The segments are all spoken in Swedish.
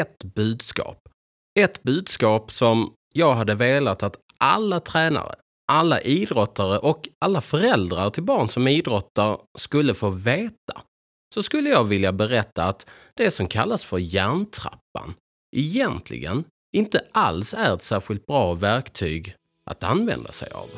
ett budskap. Ett budskap som jag hade velat att alla tränare, alla idrottare och alla föräldrar till barn som idrottar skulle få veta. Så skulle jag vilja berätta att det som kallas för hjärntrappan egentligen inte alls är ett särskilt bra verktyg att använda sig av.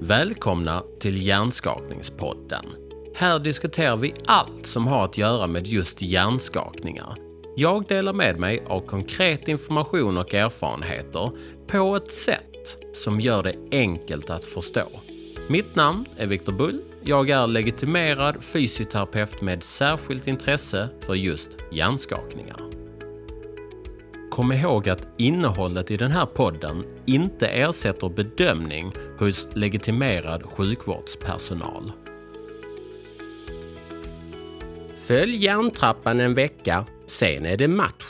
Välkomna till Hjärnskakningspodden. Här diskuterar vi allt som har att göra med just hjärnskakningar. Jag delar med mig av konkret information och erfarenheter på ett sätt som gör det enkelt att förstå. Mitt namn är Viktor Bull. Jag är legitimerad fysioterapeut med särskilt intresse för just hjärnskakningar. Kom ihåg att innehållet i den här podden inte ersätter bedömning hos legitimerad sjukvårdspersonal. Följ järntrappan en vecka, sen är det match.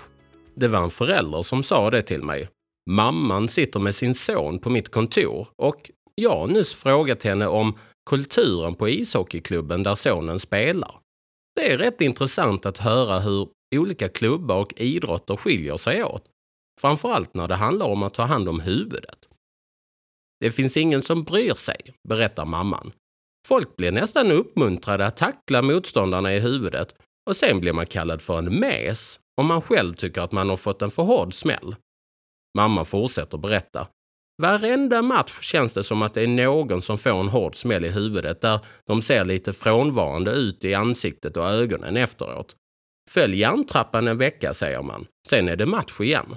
Det var en förälder som sa det till mig. Mamman sitter med sin son på mitt kontor och jag har nyss frågat henne om kulturen på ishockeyklubben där sonen spelar. Det är rätt intressant att höra hur olika klubbar och idrotter skiljer sig åt. Framförallt när det handlar om att ta hand om huvudet. Det finns ingen som bryr sig, berättar mamman. Folk blir nästan uppmuntrade att tackla motståndarna i huvudet och sen blir man kallad för en mes om man själv tycker att man har fått en för hård smäll. Mamma fortsätter berätta. Varenda match känns det som att det är någon som får en hård smäll i huvudet där de ser lite frånvarande ut i ansiktet och ögonen efteråt. Följ järntrappan en vecka, säger man. Sen är det match igen.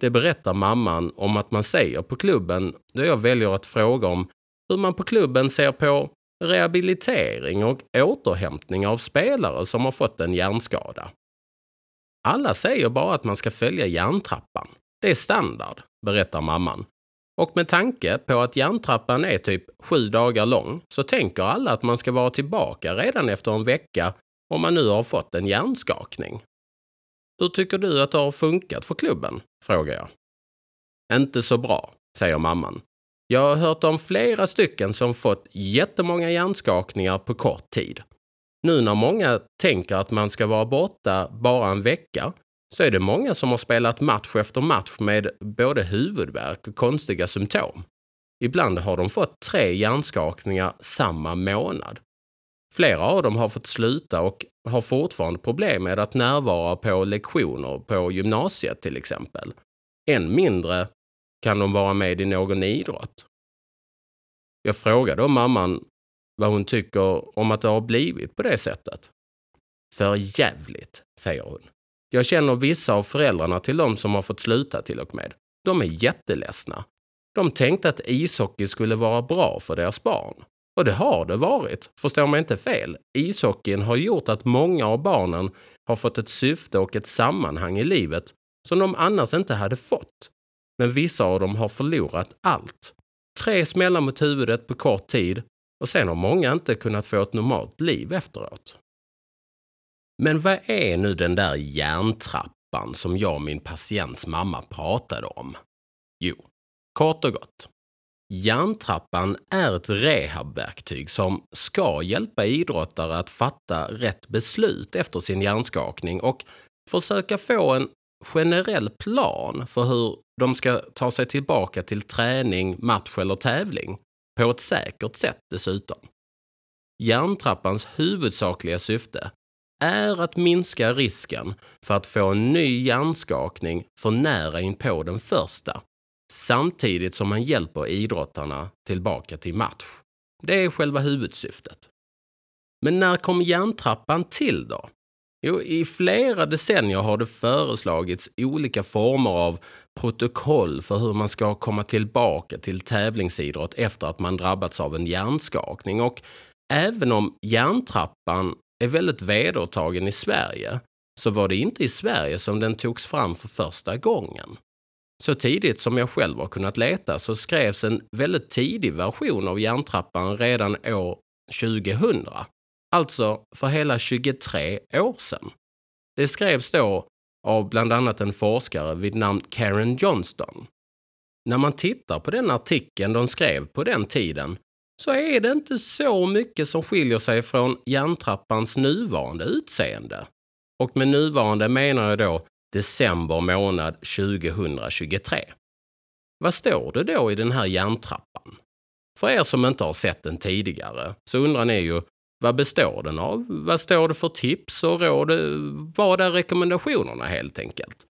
Det berättar mamman om att man säger på klubben då jag väljer att fråga om hur man på klubben ser på rehabilitering och återhämtning av spelare som har fått en hjärnskada. Alla säger bara att man ska följa hjärntrappan. Det är standard, berättar mamman. Och med tanke på att hjärntrappan är typ sju dagar lång så tänker alla att man ska vara tillbaka redan efter en vecka om man nu har fått en hjärnskakning. Hur tycker du att det har funkat för klubben? frågar jag. Inte så bra, säger mamman. Jag har hört om flera stycken som fått jättemånga hjärnskakningar på kort tid. Nu när många tänker att man ska vara borta bara en vecka så är det många som har spelat match efter match med både huvudvärk och konstiga symptom. Ibland har de fått tre hjärnskakningar samma månad. Flera av dem har fått sluta och har fortfarande problem med att närvara på lektioner på gymnasiet till exempel. Än mindre kan de vara med i någon idrott. Jag frågade då mamman vad hon tycker om att det har blivit på det sättet. För jävligt, säger hon. Jag känner vissa av föräldrarna till de som har fått sluta till och med. De är jätteledsna. De tänkte att ishockey skulle vara bra för deras barn. Och det har det varit, förstår mig inte fel. Ishockeyn har gjort att många av barnen har fått ett syfte och ett sammanhang i livet som de annars inte hade fått. Men vissa av dem har förlorat allt. Tre smällar mot huvudet på kort tid och sen har många inte kunnat få ett normalt liv efteråt. Men vad är nu den där hjärntrappan som jag och min patients mamma pratade om? Jo, kort och gott. Hjärntrappan är ett rehabverktyg som ska hjälpa idrottare att fatta rätt beslut efter sin hjärnskakning och försöka få en generell plan för hur de ska ta sig tillbaka till träning, match eller tävling. På ett säkert sätt dessutom. Hjärntrappans huvudsakliga syfte är att minska risken för att få en ny hjärnskakning för nära in på den första samtidigt som man hjälper idrottarna tillbaka till match. Det är själva huvudsyftet. Men när kom hjärntrappan till då? Jo, i flera decennier har det föreslagits olika former av protokoll för hur man ska komma tillbaka till tävlingsidrott efter att man drabbats av en hjärnskakning. Och även om hjärntrappan är väldigt vedertagen i Sverige så var det inte i Sverige som den togs fram för första gången. Så tidigt som jag själv har kunnat leta så skrevs en väldigt tidig version av hjärntrappan redan år 2000. Alltså för hela 23 år sedan. Det skrevs då av bland annat en forskare vid namn Karen Johnston. När man tittar på den artikeln de skrev på den tiden så är det inte så mycket som skiljer sig från järntrappans nuvarande utseende. och med nuvarande menar jag då december månad 2023. Vad står det då i den här järntrappan? För er som inte har sett den tidigare så undrar ni ju vad består den av? Vad står det för tips och råd? Vad är rekommendationerna helt enkelt?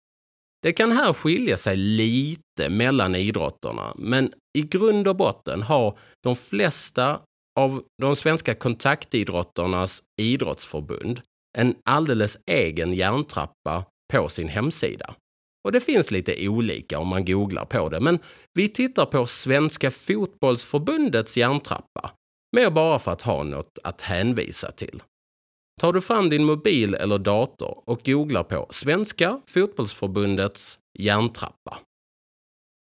Det kan här skilja sig lite mellan idrotterna, men i grund och botten har de flesta av de svenska kontaktidrotternas idrottsförbund en alldeles egen järntrappa på sin hemsida. Och det finns lite olika om man googlar på det, men vi tittar på Svenska fotbollsförbundets järntrappa. Mer bara för att ha något att hänvisa till. Tar du fram din mobil eller dator och googlar på Svenska fotbollsförbundets järntrappa.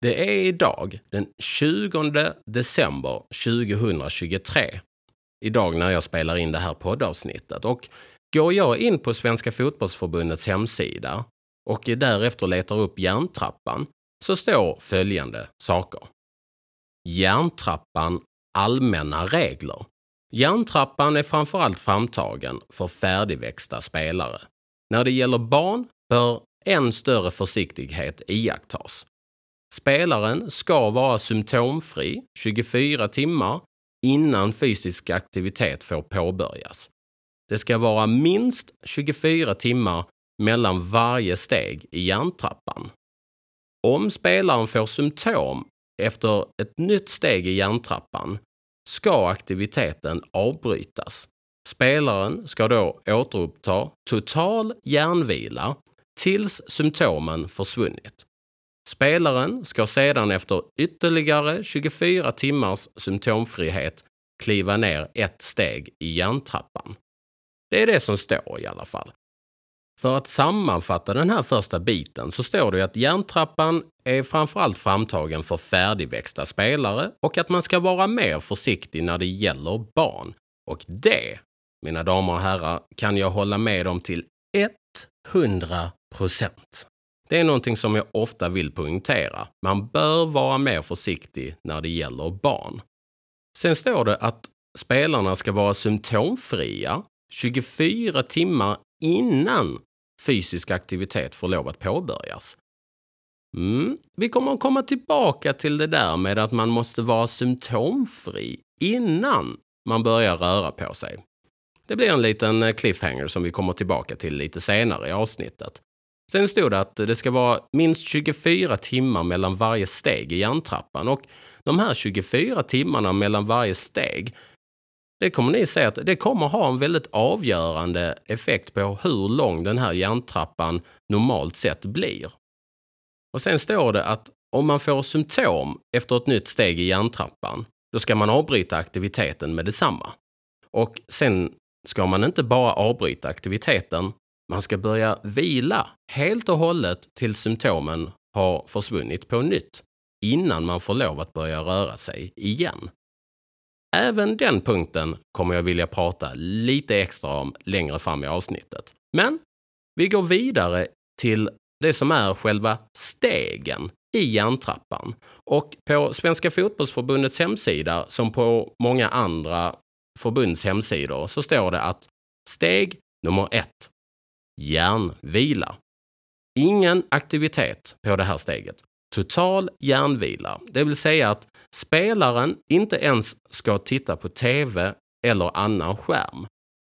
Det är idag den 20 december 2023. Idag när jag spelar in det här poddavsnittet. Och går jag in på Svenska fotbollsförbundets hemsida och därefter letar upp järntrappan så står följande saker. Järntrappan allmänna regler. Järntrappan är framförallt framtagen för färdigväxta spelare. När det gäller barn bör än större försiktighet iakttas. Spelaren ska vara symptomfri 24 timmar innan fysisk aktivitet får påbörjas. Det ska vara minst 24 timmar mellan varje steg i hjärntrappan. Om spelaren får symptom efter ett nytt steg i hjärntrappan ska aktiviteten avbrytas. Spelaren ska då återuppta total hjärnvila tills symptomen försvunnit. Spelaren ska sedan efter ytterligare 24 timmars symptomfrihet kliva ner ett steg i hjärntrappan. Det är det som står i alla fall. För att sammanfatta den här första biten så står det att hjärntrappan är framförallt framtagen för färdigväxta spelare och att man ska vara mer försiktig när det gäller barn. Och det, mina damer och herrar, kan jag hålla med om till 100 procent. Det är någonting som jag ofta vill poängtera. Man bör vara mer försiktig när det gäller barn. Sen står det att spelarna ska vara symptomfria 24 timmar innan fysisk aktivitet får lov att påbörjas. Mm. Vi kommer att komma tillbaka till det där med att man måste vara symptomfri innan man börjar röra på sig. Det blir en liten eh, cliffhanger som vi kommer tillbaka till lite senare i avsnittet. Sen stod det att det ska vara minst 24 timmar mellan varje steg i hjärntrappan och de här 24 timmarna mellan varje steg det kommer ni se att det kommer ha en väldigt avgörande effekt på hur lång den här hjärntrappan normalt sett blir. Och sen står det att om man får symptom efter ett nytt steg i hjärntrappan, då ska man avbryta aktiviteten med detsamma. Och sen ska man inte bara avbryta aktiviteten, man ska börja vila helt och hållet tills symptomen har försvunnit på nytt innan man får lov att börja röra sig igen. Även den punkten kommer jag vilja prata lite extra om längre fram i avsnittet. Men vi går vidare till det som är själva stegen i järntrappan. Och på Svenska fotbollsförbundets hemsida, som på många andra förbunds hemsidor, så står det att steg nummer ett, hjärnvila. Ingen aktivitet på det här steget. Total hjärnvila, det vill säga att spelaren inte ens ska titta på TV eller annan skärm.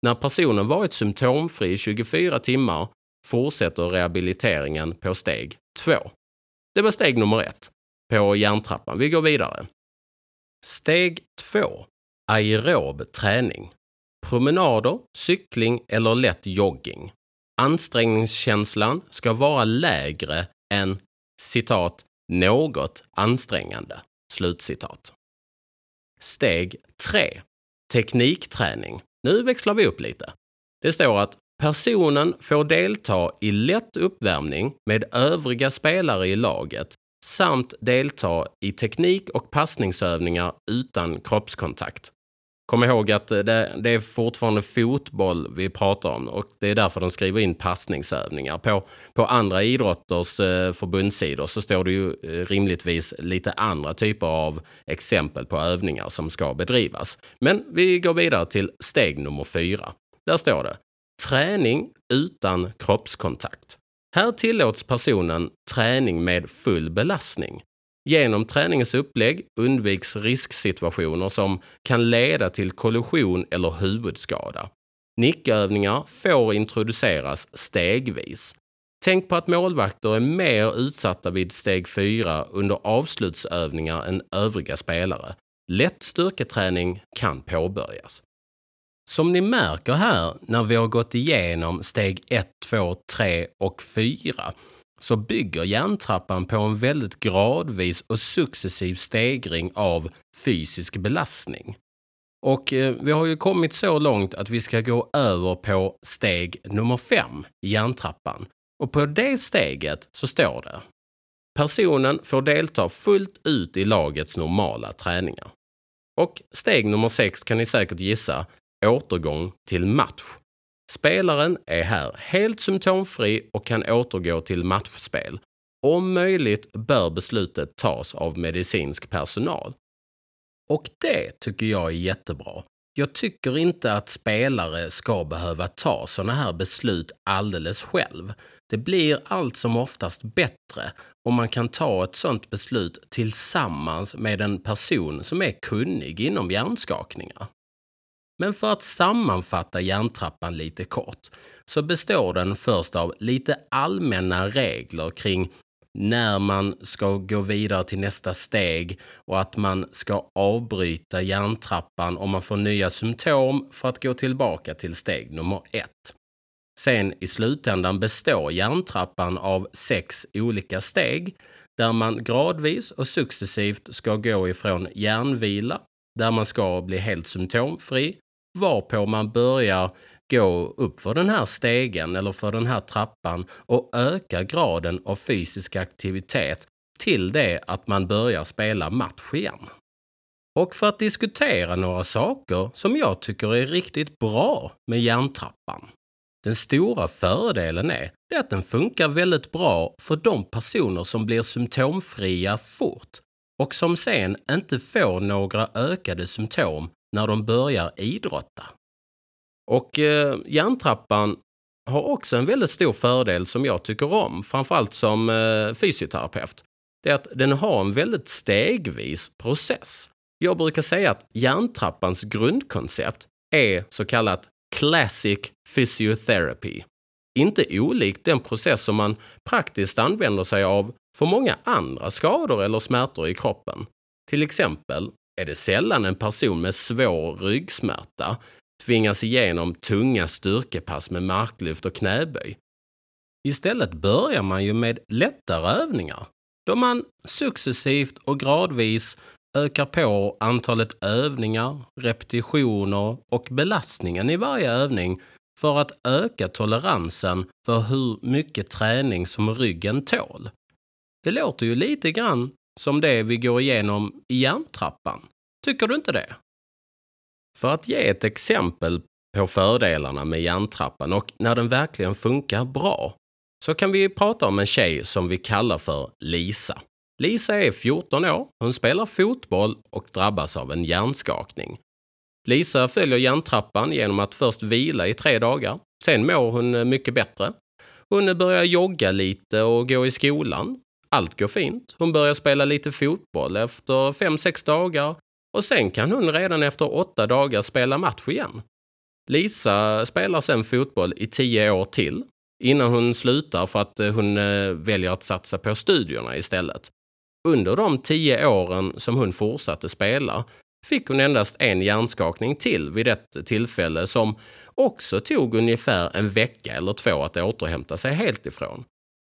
När personen varit symptomfri i 24 timmar fortsätter rehabiliteringen på steg 2. Det var steg nummer ett på hjärntrappan. Vi går vidare. Steg 2. Aerob träning. Promenader, cykling eller lätt jogging. Ansträngningskänslan ska vara lägre än citat något ansträngande. Slutcitat. Steg 3. Teknikträning. Nu växlar vi upp lite. Det står att personen får delta i lätt uppvärmning med övriga spelare i laget samt delta i teknik och passningsövningar utan kroppskontakt. Kom ihåg att eh, det, det, är fortfarande fotboll vi pratar om och det är därför de skriver in passningsövningar. På, på andra idrotters eh, förbundssidor så står det ju eh, rimligtvis lite andra typer av exempel på övningar som ska bedrivas. Men vi går vidare till steg nummer fyra. Där står det Träning utan kroppskontakt. Här tillåts personen träning med full belastning. Genom träningens upplägg undviks risksituationer som kan leda till kollision eller huvudskada. Nickövningar får introduceras stegvis. Tänk på att målvakter är mer utsatta vid steg 4 under avslutsövningar än övriga spelare. Lätt styrketräning kan påbörjas. Som ni märker här när vi har gått igenom steg 1, 2, 3 och 4 så bygger hjärntrappan på en väldigt gradvis och successiv stegring av fysisk belastning. Och eh, vi har ju kommit så långt att vi ska gå över på steg nummer 5 i hjärntrappan. Och på det steget så står det Personen får delta fullt ut i lagets normala träningar. Och steg nummer 6 kan ni säkert gissa, återgång till match. Spelaren är här helt symptomfri och kan återgå till matchspel. Om möjligt bör beslutet tas av medicinsk personal. Och det tycker jag är jättebra. Jag tycker inte att spelare ska behöva ta sådana här beslut alldeles själv. Det blir allt som oftast bättre om man kan ta ett sådant beslut tillsammans med en person som är kunnig inom hjärnskakningar. Men för att sammanfatta hjärntrappan lite kort så består den först av lite allmänna regler kring när man ska gå vidare till nästa steg och att man ska avbryta hjärntrappan om man får nya symptom för att gå tillbaka till steg nummer ett. Sen i slutändan består hjärntrappan av sex olika steg där man gradvis och successivt ska gå ifrån hjärnvila, där man ska bli helt symptomfri, varpå man börjar gå upp för den här stegen eller för den här trappan och öka graden av fysisk aktivitet till det att man börjar spela match igen. Och för att diskutera några saker som jag tycker är riktigt bra med hjärntrappan. Den stora fördelen är att den funkar väldigt bra för de personer som blir symptomfria fort och som sen inte får några ökade symptom när de börjar idrotta. Och eh, hjärntrappan har också en väldigt stor fördel som jag tycker om, framförallt som eh, fysioterapeut. Det är att den har en väldigt stegvis process. Jag brukar säga att hjärntrappans grundkoncept är så kallat classic physiotherapy. Inte olikt den process som man praktiskt använder sig av för många andra skador eller smärtor i kroppen. Till exempel är det sällan en person med svår ryggsmärta tvingas igenom tunga styrkepass med marklyft och knäböj. Istället börjar man ju med lättare övningar då man successivt och gradvis ökar på antalet övningar, repetitioner och belastningen i varje övning för att öka toleransen för hur mycket träning som ryggen tål. Det låter ju lite grann som det vi går igenom i hjärntrappan. Tycker du inte det? För att ge ett exempel på fördelarna med hjärntrappan och när den verkligen funkar bra så kan vi prata om en tjej som vi kallar för Lisa. Lisa är 14 år, hon spelar fotboll och drabbas av en hjärnskakning. Lisa följer hjärntrappan genom att först vila i tre dagar. Sen mår hon mycket bättre. Hon börjar jogga lite och gå i skolan. Allt går fint. Hon börjar spela lite fotboll efter 5-6 dagar och sen kan hon redan efter åtta dagar spela match igen. Lisa spelar sen fotboll i tio år till innan hon slutar för att eh, hon eh, väljer att satsa på studierna istället. Under de tio åren som hon fortsatte spela fick hon endast en hjärnskakning till vid ett tillfälle som också tog ungefär en vecka eller två att återhämta sig helt ifrån.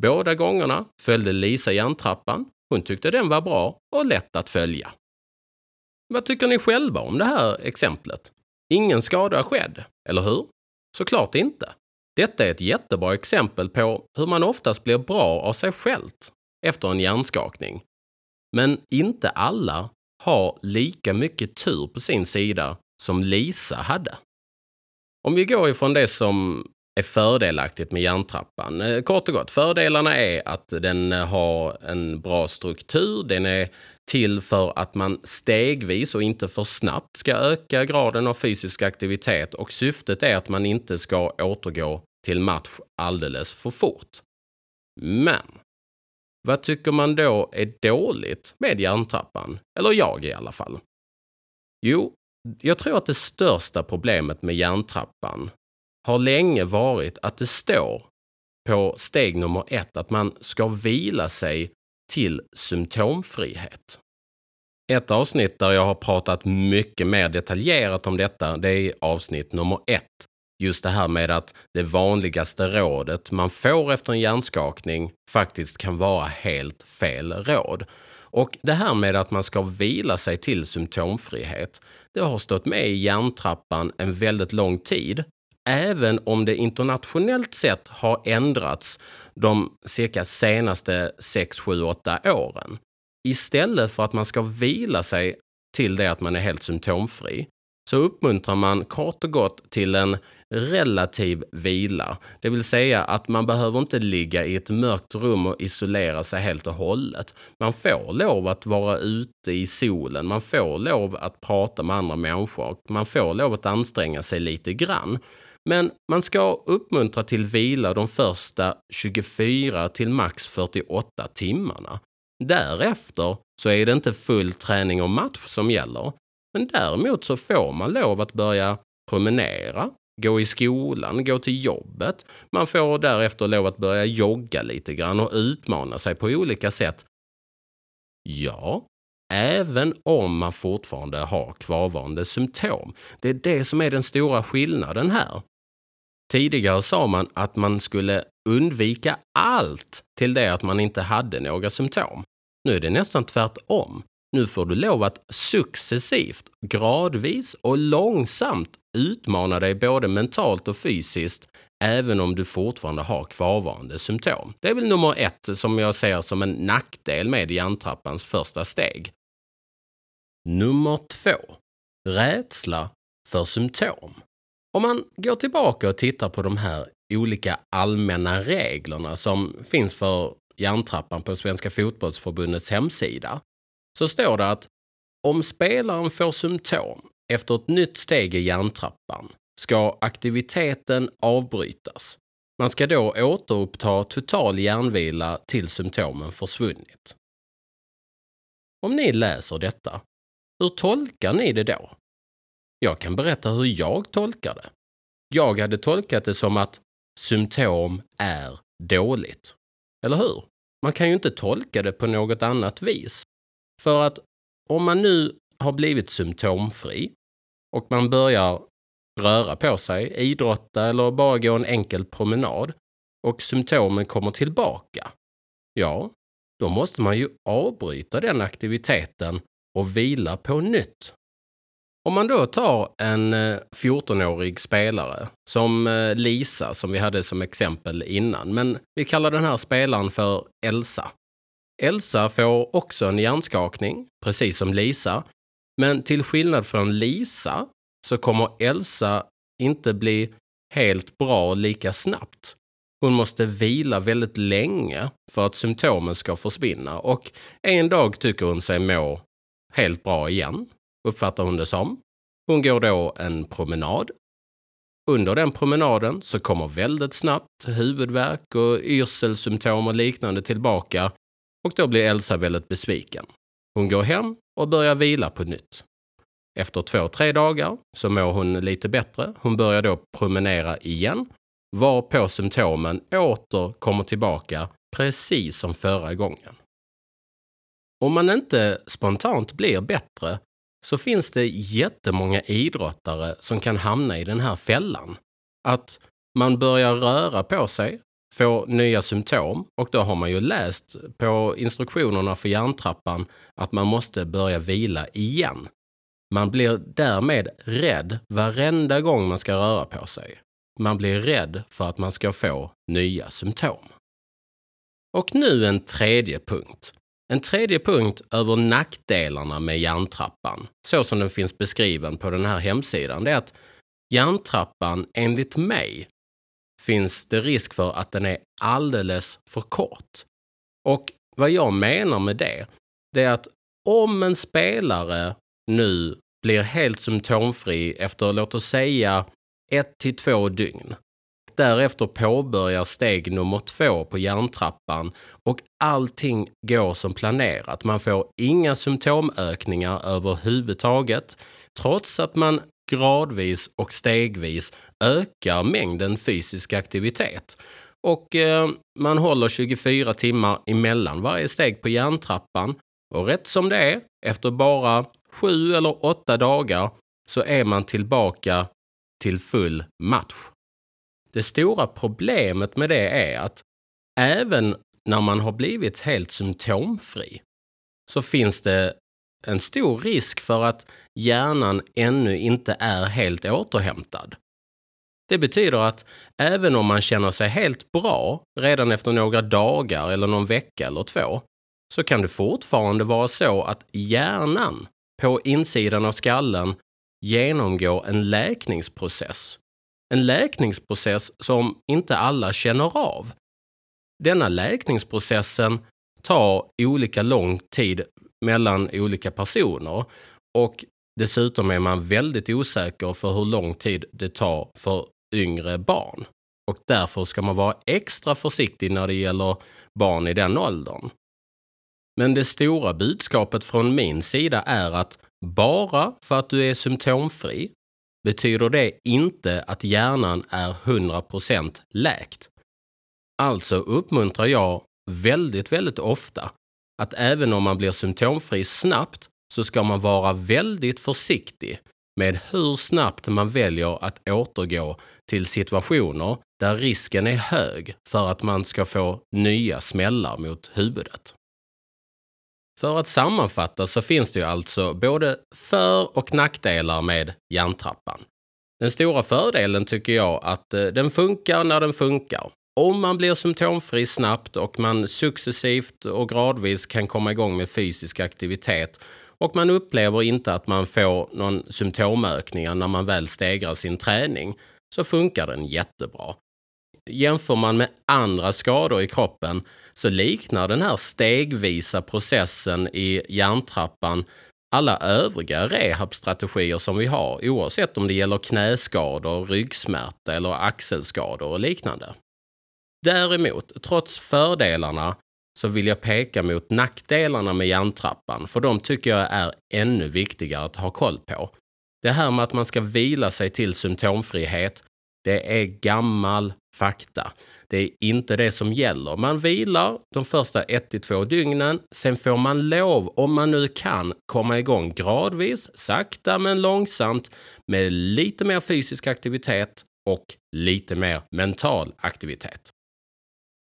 Båda gångerna följde Lisa hjärntrappan. Hon tyckte den var bra och lätt att följa. Vad tycker ni själva om det här exemplet? Ingen skada skedd, eller hur? Såklart inte. Detta är ett jättebra exempel på hur man oftast blir bra av sig självt efter en hjärnskakning. Men inte alla har lika mycket tur på sin sida som Lisa hade. Om vi går ifrån det som är fördelaktigt med hjärntrappan. Eh, kort och gott, fördelarna är att den eh, har en bra struktur, den är till för att man stegvis och inte för snabbt ska öka graden av fysisk aktivitet och syftet är att man inte ska återgå till match alldeles för fort. Men vad tycker man då är dåligt med hjärntrappan? Eller jag i alla fall. Jo, jag tror att det största problemet med hjärntrappan har länge varit att det står på steg nummer ett att man ska vila sig till symptomfrihet. Ett avsnitt där jag har pratat mycket mer detaljerat om detta, det är avsnitt nummer ett. Just det här med att det vanligaste rådet man får efter en hjärnskakning faktiskt kan vara helt fel råd. Och det här med att man ska vila sig till symptomfrihet, det har stått med i hjärntrappan en väldigt lång tid. Även om det internationellt sett har ändrats de cirka senaste 6, 7, 8 åren. Istället för att man ska vila sig till det att man är helt symptomfri så uppmuntrar man kort och gott till en relativ vila. Det vill säga att man behöver inte ligga i ett mörkt rum och isolera sig helt och hållet. Man får lov att vara ute i solen, man får lov att prata med andra människor, man får lov att anstränga sig lite grann. Men man ska uppmuntra till vila de första 24 till max 48 timmarna. Därefter så är det inte full träning och match som gäller. Men däremot så får man lov att börja promenera, gå i skolan, gå till jobbet. Man får därefter lov att börja jogga lite grann och utmana sig på olika sätt. Ja, även om man fortfarande har kvarvarande symptom. Det är det som är den stora skillnaden här. Tidigare sa man att man skulle undvika allt till det att man inte hade några symptom. Nu är det nästan tvärtom. Nu får du lov att successivt, gradvis och långsamt utmana dig både mentalt och fysiskt även om du fortfarande har kvarvarande symptom. Det är väl nummer ett som jag ser som en nackdel med hjärntrappans första steg. Nummer två. Rädsla för symptom. Om man går tillbaka och tittar på de här olika allmänna reglerna som finns för hjärntrappan på Svenska fotbollsförbundets hemsida så står det att om spelaren får symptom efter ett nytt steg i hjärntrappan ska aktiviteten avbrytas. Man ska då återuppta total hjärnvila till symptomen försvunnit. Om ni läser detta, hur tolkar ni det då? Jag kan berätta hur jag tolkar det. Jag hade tolkat det som att symptom är dåligt. Eller hur? Man kan ju inte tolka det på något annat vis. För att om man nu har blivit symptomfri och man börjar röra på sig, idrotta eller bara gå en enkel promenad och symptomen kommer tillbaka, ja, då måste man ju avbryta den aktiviteten och vila på nytt. Om man då tar en eh, 14-årig spelare som eh, Lisa, som vi hade som exempel innan, men vi kallar den här spelaren för Elsa. Elsa får också en hjärnskakning, precis som Lisa. Men till skillnad från Lisa så kommer Elsa inte bli helt bra lika snabbt. Hon måste vila väldigt länge för att symptomen ska försvinna och en dag tycker hon sig må helt bra igen, uppfattar hon det som. Hon går då en promenad. Under den promenaden så kommer väldigt snabbt huvudvärk och yrselsymptom och liknande tillbaka och då blir Elsa väldigt besviken. Hon går hem och börjar vila på nytt. Efter två, tre dagar så mår hon lite bättre. Hon börjar då promenera igen, varpå symptomen åter kommer tillbaka precis som förra gången. Om man inte spontant blir bättre så finns det jättemånga idrottare som kan hamna i den här fällan. Att man börjar röra på sig, får nya symptom och då har man ju läst på instruktionerna för hjärntrappan att man måste börja vila igen. Man blir därmed rädd varenda gång man ska röra på sig. Man blir rädd för att man ska få nya symptom. Och nu en tredje punkt. En tredje punkt över nackdelarna med hjärntrappan, så som den finns beskriven på den här hemsidan, det är att hjärntrappan enligt mig finns det risk för att den är alldeles för kort. Och vad jag menar med det, det är att om en spelare nu blir helt symptomfri efter, låt oss säga, ett till två dygn därefter påbörjar steg nummer två på hjärntrappan och allting går som planerat. Man får inga symptomökningar överhuvudtaget trots att man gradvis och stegvis ökar mängden fysisk aktivitet. Och eh, man håller 24 timmar emellan varje steg på hjärntrappan. Och rätt som det är, efter bara sju eller åtta dagar, så är man tillbaka till full match. Det stora problemet med det är att även när man har blivit helt symptomfri så finns det en stor risk för att hjärnan ännu inte är helt återhämtad. Det betyder att även om man känner sig helt bra redan efter några dagar eller någon vecka eller två, så kan det fortfarande vara så att hjärnan på insidan av skallen genomgår en läkningsprocess. En läkningsprocess som inte alla känner av. Denna läkningsprocessen tar olika lång tid mellan olika personer och dessutom är man väldigt osäker för hur lång tid det tar för yngre barn. Och därför ska man vara extra försiktig när det gäller barn i den åldern. Men det stora budskapet från min sida är att bara för att du är symptomfri betyder det inte att hjärnan är 100% läkt. Alltså uppmuntrar jag väldigt, väldigt ofta att även om man blir symptomfri snabbt så ska man vara väldigt försiktig med hur snabbt man väljer att återgå till situationer där risken är hög för att man ska få nya smällar mot huvudet. För att sammanfatta så finns det ju alltså både för och nackdelar med hjärntrappan. Den stora fördelen tycker jag att eh, den funkar när den funkar. Om man blir symptomfri snabbt och man successivt och gradvis kan komma igång med fysisk aktivitet och man upplever inte att man får någon symptomökningar när man väl stegrar sin träning så funkar den jättebra. Jämför man med andra skador i kroppen så liknar den här stegvisa processen i hjärntrappan alla övriga rehabstrategier som vi har oavsett om det gäller knäskador, ryggsmärta eller axelskador och liknande. Däremot, trots fördelarna, så vill jag peka mot nackdelarna med hjärntrappan, för de tycker jag är ännu viktigare att ha koll på. Det här med att man ska vila sig till symptomfrihet, det är gammal fakta. Det är inte det som gäller. Man vilar de första 1-2 dygnen. Sen får man lov, om man nu kan, komma igång gradvis, sakta men långsamt med lite mer fysisk aktivitet och lite mer mental aktivitet.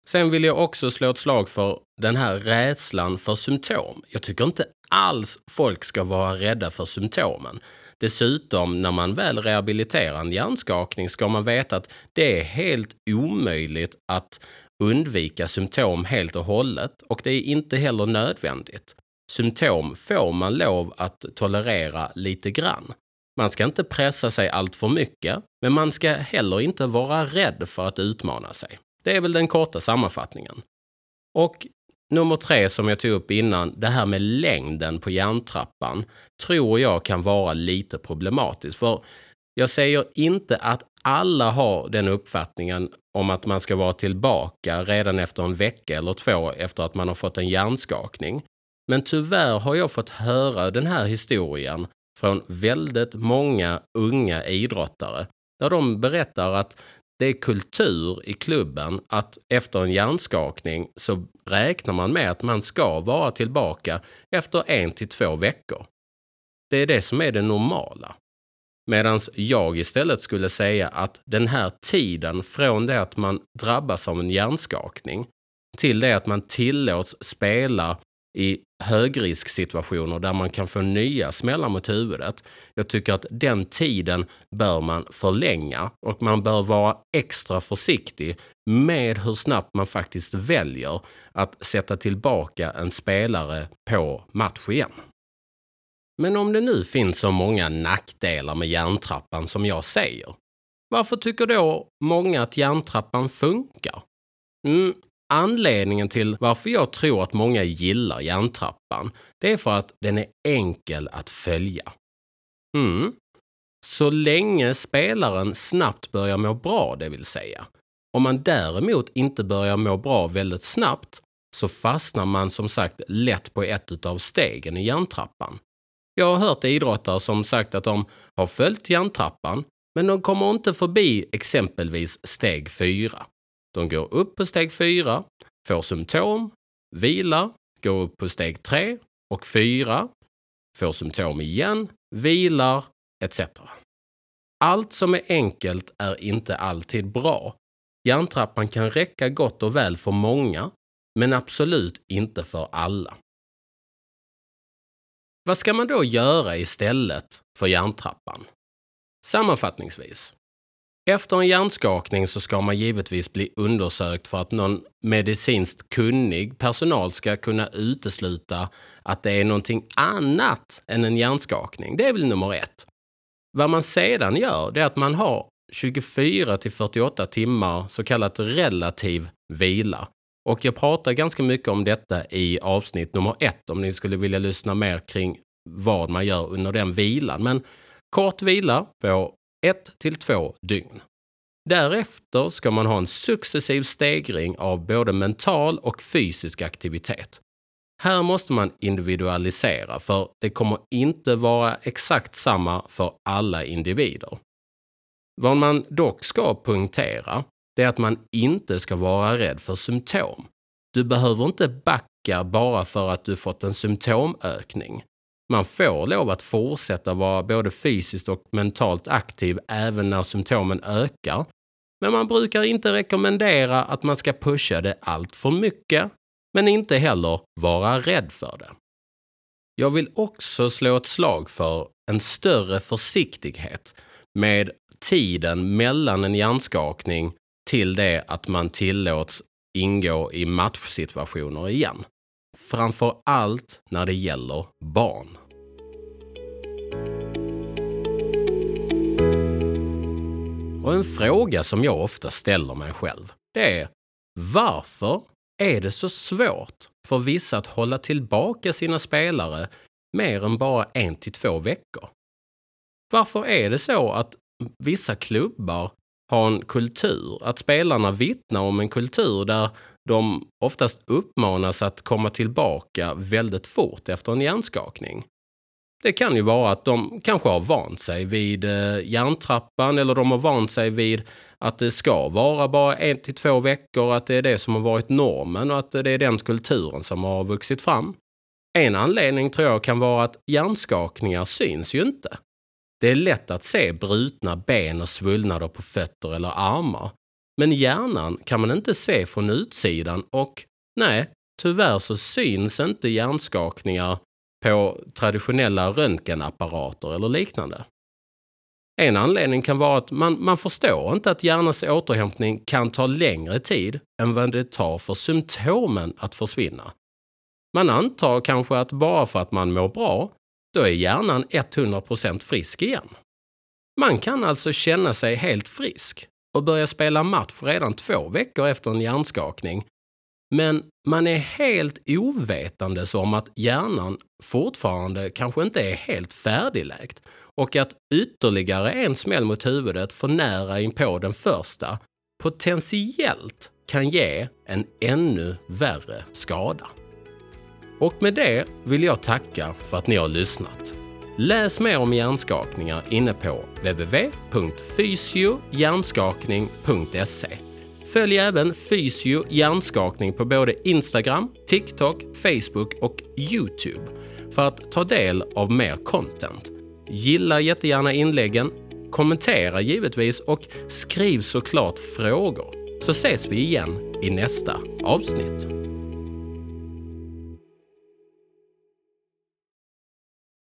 Sen vill jag också slå ett slag för den här rädslan för symptom. Jag tycker inte alls folk ska vara rädda för symptomen. Dessutom, när man väl rehabiliterar en hjärnskakning ska man veta att det är helt omöjligt att undvika symptom helt och hållet och det är inte heller nödvändigt. Symptom får man lov att tolerera lite grann. Man ska inte pressa sig allt för mycket, men man ska heller inte vara rädd för att utmana sig. Det är väl den korta sammanfattningen. Och nummer tre som jag tog upp innan, det här med längden på järntrappan, tror jag kan vara lite problematiskt. För jag säger inte att alla har den uppfattningen om att man ska vara tillbaka redan efter en vecka eller två efter att man har fått en hjärnskakning. Men tyvärr har jag fått höra den här historien från väldigt många unga idrottare där de berättar att det är kultur i klubben att efter en hjärnskakning så räknar man med att man ska vara tillbaka efter en till två veckor. Det är det som är det normala. Medan jag istället skulle säga att den här tiden från det att man drabbas av en hjärnskakning till det att man tillåts spela i högrisksituationer där man kan få nya smällar mot huvudet. Jag tycker att den tiden bör man förlänga och man bör vara extra försiktig med hur snabbt man faktiskt väljer att sätta tillbaka en spelare på match igen. Men om det nu finns så många nackdelar med järntrappan som jag säger, varför tycker då många att järntrappan funkar? Mm, Anledningen till varför jag tror att många gillar järntrappan, det är för att den är enkel att följa. Mm. Så länge spelaren snabbt börjar må bra, det vill säga. Om man däremot inte börjar må bra väldigt snabbt så fastnar man som sagt lätt på ett av stegen i järntrappan. Jag har hört idrottare som sagt att de har följt järntrappan men de kommer inte förbi exempelvis steg 4. De går upp på steg 4, får symptom, vilar, går upp på steg 3 och 4, får symptom igen, vilar etc. Allt som är enkelt är inte alltid bra. Hjärntrappan kan räcka gott och väl för många, men absolut inte för alla. Vad ska man då göra istället för hjärntrappan? Sammanfattningsvis. Efter en hjärnskakning så ska man givetvis bli undersökt för att någon medicinskt kunnig personal ska kunna utesluta att det är någonting annat än en hjärnskakning. Det är väl nummer ett. Vad man sedan gör det är att man har 24 till 48 timmar så kallat relativ vila. Och jag pratar ganska mycket om detta i avsnitt nummer ett om ni skulle vilja lyssna mer kring vad man gör under den vilan. Men kort vila på ett till två dygn. Därefter ska man ha en successiv stegring av både mental och fysisk aktivitet. Här måste man individualisera för det kommer inte vara exakt samma för alla individer. Vad man dock ska poängtera det är att man inte ska vara rädd för symptom. Du behöver inte backa bara för att du fått en symptomökning. Man får lov att fortsätta vara både fysiskt och mentalt aktiv även när symptomen ökar. Men man brukar inte rekommendera att man ska pusha det allt för mycket, men inte heller vara rädd för det. Jag vill också slå ett slag för en större försiktighet med tiden mellan en hjärnskakning till det att man tillåts ingå i matchsituationer igen. Framför allt när det gäller barn. Och en fråga som jag ofta ställer mig själv, det är varför är det så svårt för vissa att hålla tillbaka sina spelare mer än bara en till två veckor? Varför är det så att vissa klubbar har en kultur, att spelarna vittnar om en kultur där de oftast uppmanas att komma tillbaka väldigt fort efter en hjärnskakning. Det kan ju vara att de kanske har vant sig vid eh, hjärntrappan eller de har vant sig vid att det ska vara bara en till två veckor, att det är det som har varit normen och att det är den kulturen som har vuxit fram. En anledning tror jag kan vara att hjärnskakningar syns ju inte. Det är lätt att se brutna ben och svullnader på fötter eller armar. Men hjärnan kan man inte se från utsidan och nej, tyvärr så syns inte hjärnskakningar på traditionella röntgenapparater eller liknande. En anledning kan vara att man, man förstår inte att hjärnans återhämtning kan ta längre tid än vad det tar för symptomen att försvinna. Man antar kanske att bara för att man mår bra, då är hjärnan 100% frisk igen. Man kan alltså känna sig helt frisk och börja spela match redan två veckor efter en hjärnskakning men man är helt ovetandes om att hjärnan fortfarande kanske inte är helt färdigläkt och att ytterligare en smäll mot huvudet för nära inpå den första potentiellt kan ge en ännu värre skada. Och med det vill jag tacka för att ni har lyssnat. Läs mer om hjärnskakningar inne på www.fysiohjärnskakning.se Följ även Fysio hjärnskakning på både Instagram, TikTok, Facebook och Youtube för att ta del av mer content. Gilla jättegärna inläggen, kommentera givetvis och skriv såklart frågor så ses vi igen i nästa avsnitt.